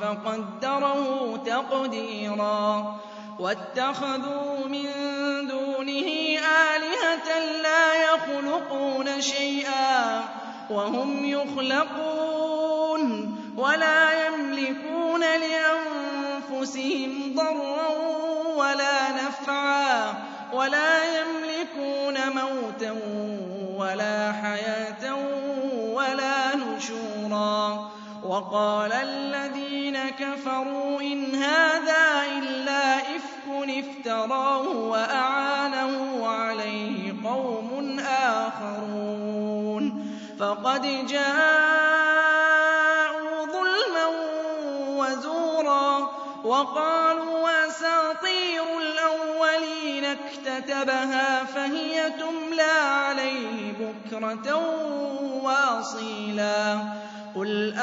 فقدره تقديرا. واتخذوا من دونه آلهة لا يخلقون شيئا وهم يخلقون ولا يملكون لأنفسهم ضرا ولا نفعا ولا يملكون موتا ولا حياة ولا نشورا. وقال الذين كفروا إن هذا إلا إفك افتراه وأعانه عليه قوم آخرون. فقد جاءوا ظلما وزورا وقالوا أساطير الأولين اكتتبها فهي تملى عليه بكرة وأصيلا. قُلْ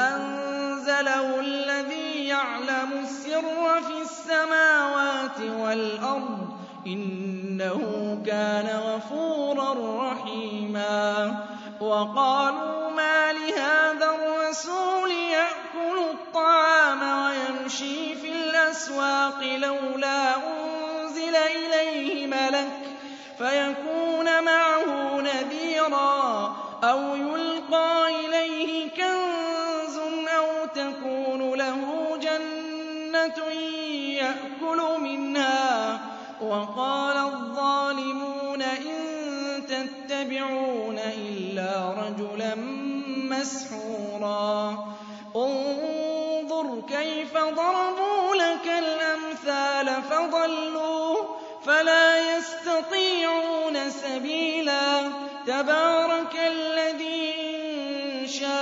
أَنزَلَهُ الَّذِي يَعْلَمُ السِّرَّ فِي السَّمَاوَاتِ وَالْأَرْضِ ۚ إِنَّهُ كَانَ غَفُورًا رَّحِيمًا وَقَالُوا مَا لِهَٰذَا الرَّسُولِ يَأْكُلُ الطَّعَامَ وَيَمْشِي فِي الْأَسْوَاقِ لَوْلَا أُنزِلَ إِلَيْهِ مَلَكٌ فَيَكُونَ مَعَهُ نَذِيرًا أَوْ يُلْقَىٰ وَقَالَ الظَّالِمُونَ إِن تَتَّبِعُونَ إِلَّا رَجُلًا مَّسْحُورًا. انظُرْ كَيْفَ ضَرَبُوا لَكَ الْأَمْثَالَ فَضَلُّوا فَلَا يَسْتَطِيعُونَ سَبِيلًا. تَبَارَكَ الَّذِي إِن شَاءَ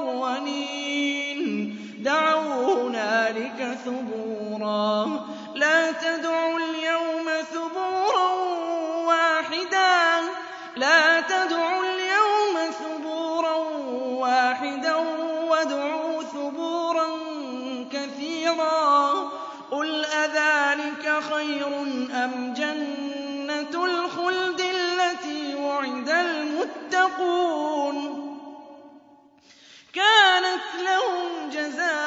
مُّقَرَّنِينَ دَعَوْا هُنَالِكَ ثُبُورًا. لَا تَدْعُوا الْيَوْمَ ثُبُورًا وَاحِدًا وَادْعُوا ثُبُورًا كَثِيرًا. قُلْ أَذَٰلِكَ خَيْرٌ أَمْ جَنَّةُ الْخُلْدِ الَّتِي وُعِدَ الْمُتَّقُونَ؟ لَهُمْ جَزَاءً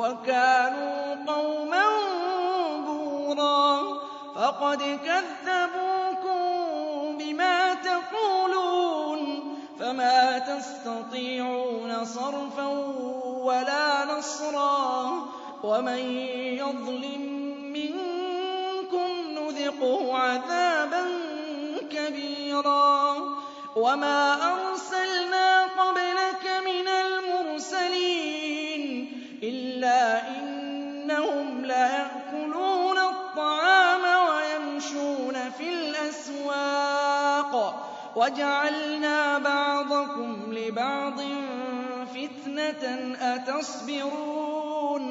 وَكَانُوا قَوْمًا بُورًا فَقَدْ كَذَّبُوكُم بِمَا تَقُولُونَ فَمَا تَسْتَطِيعُونَ صَرْفًا وَلَا نَصْرًا وَمَن يَظْلِم نُذِقْهُ عَذَابًا كَبِيرًا وَمَا أَرْسَلْنَا لَيَأْكُلُونَ الطَّعَامَ وَيَمْشُونَ فِي الْأَسْوَاقِ. وَجَعَلْنَا بَعْضَكُمْ لِبَعْضٍ فِتْنَةً أَتَصْبِرُونَ.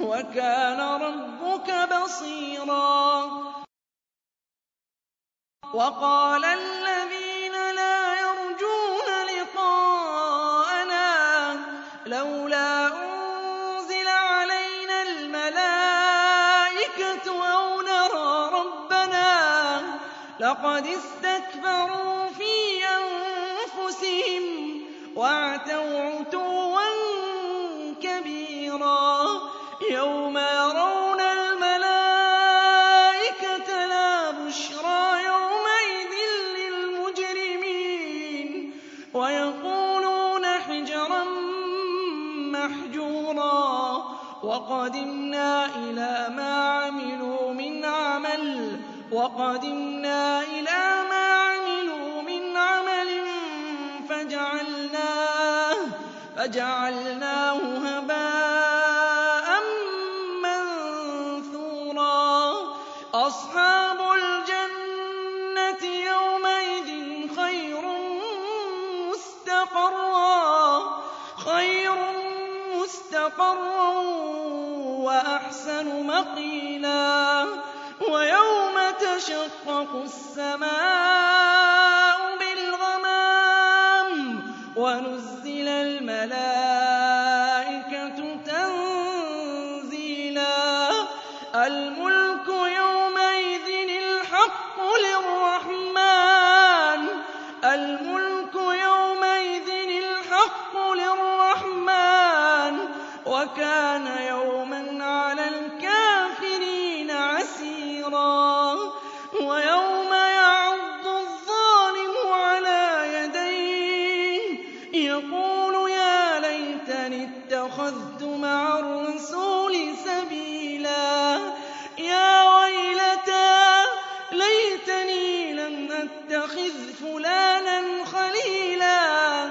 وَكَانَ رَبُّكَ بَصِيرًا. لَقَدِ اسْتَكْبَرُوا فِي أَنفُسِهِمْ وَعَتَوْا عُتُوًّا كَبِيرًا يَوْمَ يَرَوْنَ الْمَلَائِكَةَ لَا بُشْرَىٰ يَوْمَئِذٍ لِّلْمُجْرِمِينَ وَيَقُولُونَ حِجْرًا مَّحْجُورًا وَقَدِمْنَا إِلَىٰ مَا عَمِلُوا وَقَدِمْنَا إِلَىٰ مَا عَمِلُوا مِنْ عَمَلٍ فَجَعَلْنَاهُ هَبَاءً مَّنثُورًا. أَصْحَابُ الْجَنَّةِ يَوْمَئِذٍ خَيْرٌ مُّسْتَقَرًّا وَأَحْسَنُ مَقِيلًا. تَشَقَّقُ السَّمَاءُ بِالْغَمَامِ وَنُزِّلَ الْمَلَائِكَةُ تَنزِيلًا. الْمُلْكُ يَوْمَئِذٍ الْحَقُّ لِلرَّحْمَٰنِ ۚ. وَكَانَ أَتَّخِذْ فُلَانًا خَلِيلًا.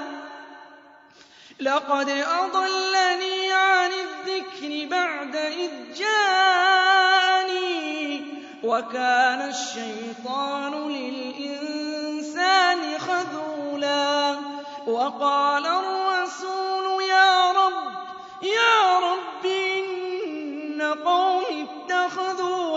لَّقَدْ أَضَلَّنِي عَنِ الذِّكْرِ بَعْدَ إِذْ جَاءَنِي ۗ وَكَانَ الشَّيْطَانُ لِلْإِنسَانِ خَذُولًا. وَقَالَ الرَّسُولُ يَا رَبِّ إِنَّ قَوْمِي اتَّخَذُوا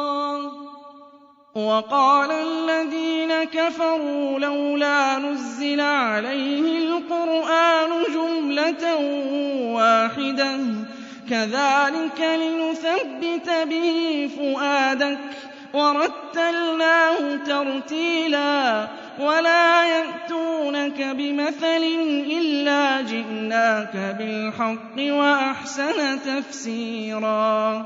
وَقَالَ الَّذِينَ كَفَرُوا لَوْلَا نُزِّلَ عَلَيْهِ الْقُرْآنُ جُمْلَةً وَاحِدَةً ۚ. كَذَٰلِكَ لِنُثَبِّتَ بِهِ فُؤَادَكَ ۖ. وَرَتَّلْنَاهُ تَرْتِيلًا. وَلَا يَأْتُونَكَ بِمَثَلٍ إِلَّا جِئْنَاكَ بِالْحَقِّ وَأَحْسَنَ تَفْسِيرًا.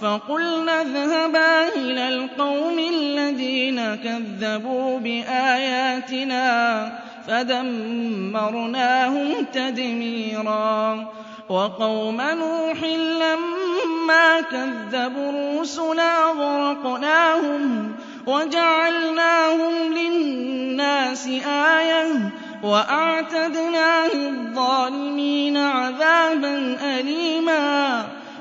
فَقُلْنَا اذْهَبَا إِلَى الْقَوْمِ الَّذِينَ كَذَّبُوا بِآيَاتِنَا فَدَمَّرْنَاهُمْ تَدْمِيرًا. وَقَوْمَ نُوحٍ لَّمَّا كَذَّبُوا الرُّسُلَ أَغْرَقْنَاهُمْ وَجَعَلْنَاهُمْ لِلنَّاسِ آيَةً وَأَعْتَدْنَا لِلظَّالِمِينَ عَذَابًا أَلِيمًا.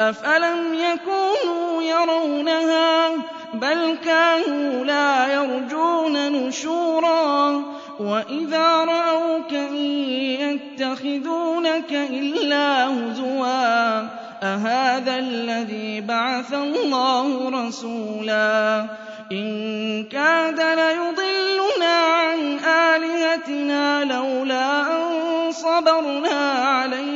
أَفَلَمْ يَكُونُوا يَرَوْنَهَا بَلْ كَانُوا لَا يَرْجُونَ نُشُورًا وَإِذَا رَأَوْكَ إِن يَتَّخِذُونَكَ إِلَّا هُزُوًا أَهَٰذَا الَّذِي بَعَثَ اللَّهُ رَسُولًا إِن كَادَ لَيُضِلُّنَا عَنْ آلِهَتِنَا لَوْلَا أَن صَبَرْنَا عَلَيْهَا ۚ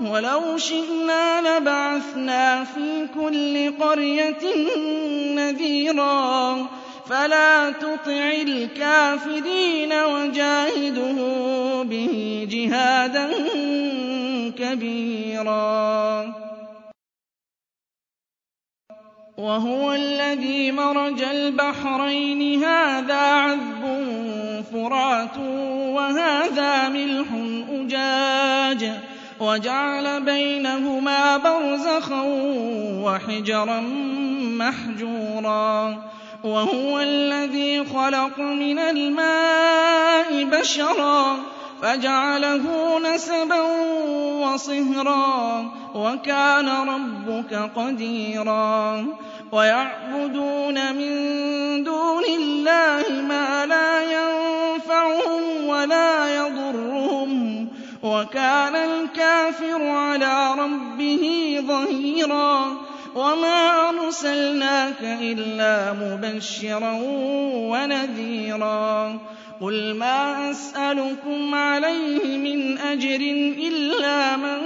وَلَوْ شِئْنَا لَبَعَثْنَا فِي كُلِّ قَرْيَةٍ نَّذِيرًا. فَلَا تُطِعِ الْكَافِرِينَ وَجَاهِدْهُ بِهِ جِهَادًا كَبِيرًا. وَهُوَ الَّذِي مَرَجَ الْبَحْرَيْنِ. هَٰذَا عَذْبٌ فُرَاتٌ وَهَٰذَا مِلْحٌ أُجَاجٌ. وَجَعَلَ بَيْنَهُمَا بَرْزَخًا وَحِجْرًا مَّحْجُورًا وَهُوَ الَّذِي خَلَقَ مِنَ الْمَاءِ بَشَرًا فَجَعَلَهُ نَسَبًا وَصِهْرًا وَكَانَ رَبُّكَ قَدِيرًا وَيَعْبُدُونَ مِن دُونِ اللَّهِ مَا لَا يَنفَعُهُمْ وَلَا يَضُرُّهُمْ وَكَانَ الْكَافِرُ عَلَىٰ رَبِّهِ ظَهِيرًا وَمَا أَرْسَلْنَاكَ إِلَّا مُبَشِّرًا وَنَذِيرًا قُلْ مَا أَسْأَلُكُمْ عَلَيْهِ مِنْ أَجْرٍ إِلَّا مَن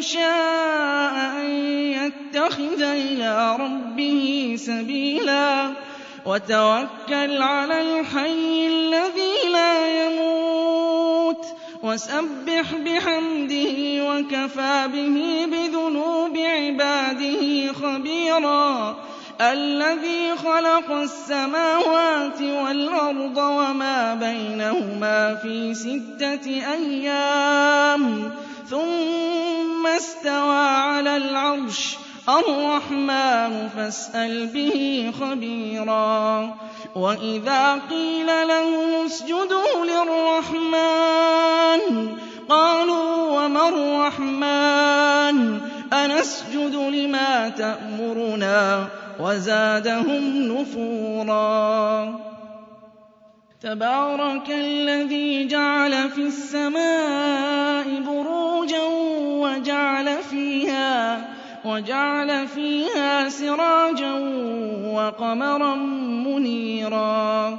شَاءَ أَن يَتَّخِذَ إِلَىٰ رَبِّهِ سَبِيلًا وَتَوَكَّلْ عَلَى الْحَيِّ الَّذِي لَا يَمُوتُ وَسَبِّحْ بِحَمْدِهِ وَكَفَىٰ بِهِ بِذُنُوبِ عِبَادِهِ خَبِيرًا الَّذِي خَلَقَ السَّمَاوَاتِ وَالْأَرْضَ وَمَا بَيْنَهُمَا فِي سِتَّةِ أَيَّامٍ ثُمَّ اسْتَوَىٰ عَلَى الْعَرْشِ الرَّحْمَٰنُ فَاسْأَلْ بِهِ خَبِيرًا وَإِذَا قِيلَ لَهُمُ اسْجُدُوا لِلرَّحْمَٰنِ قَالُوا وَمَا الرَّحْمَٰنُ؟ أَنَسْجُدُ لِمَا تَأْمُرُنَا وَزَادَهُمْ نُفُورًا. تَبَارَكَ الَّذِي جَعَلَ فِي السَّمَاءِ بُرُوجًا وَجَعَلَ فِيهَا وَجَعَلَ فِيهَا سِرَاجًا وَقَمَرًا مُّنِيرًا.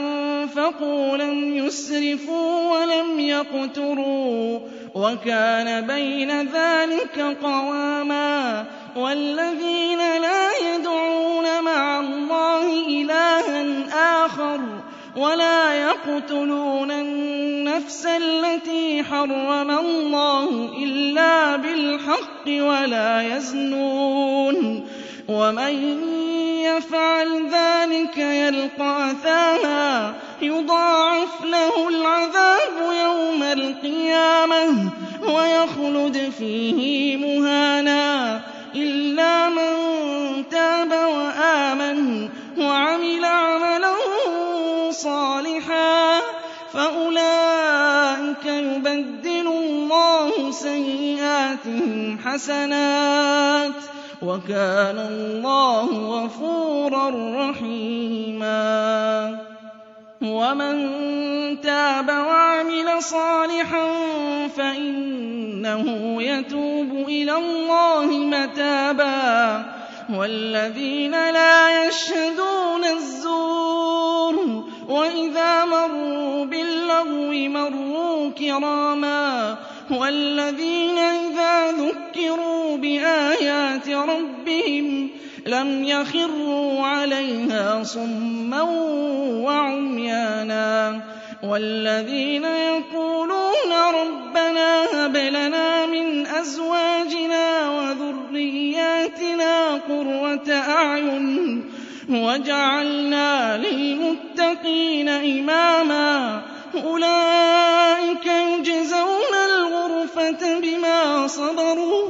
لم يسرفوا ولم يقتروا وكان بين ذلك قواما والذين لا يدعون مع الله إلها آخر ولا يقتلون النفس التي حرم الله إلا بالحق ولا يزنون ومن يفعل ذلك يلقى أثاما يضاعف له العذاب يوم القيامة ويخلد فيه مهانا إلا من تاب وآمن وعمل عملا صالحا فأولئك يبدل الله سيئاتهم حسنات وكان الله غفورا رحيما ومن تاب وعمل صالحا فإنه يتوب إلى الله متابا والذين لا يشهدون الزور وإذا مروا باللغو مروا كراما والذين إذا ذكروا بآيات ربهم لم يخروا عليها صما وعميانا والذين يقولون ربنا هب لنا من أزواجنا وذرياتنا قرة أعين وجعلنا للمتقين إماما أولئك يجزون الغرفة بما صبروا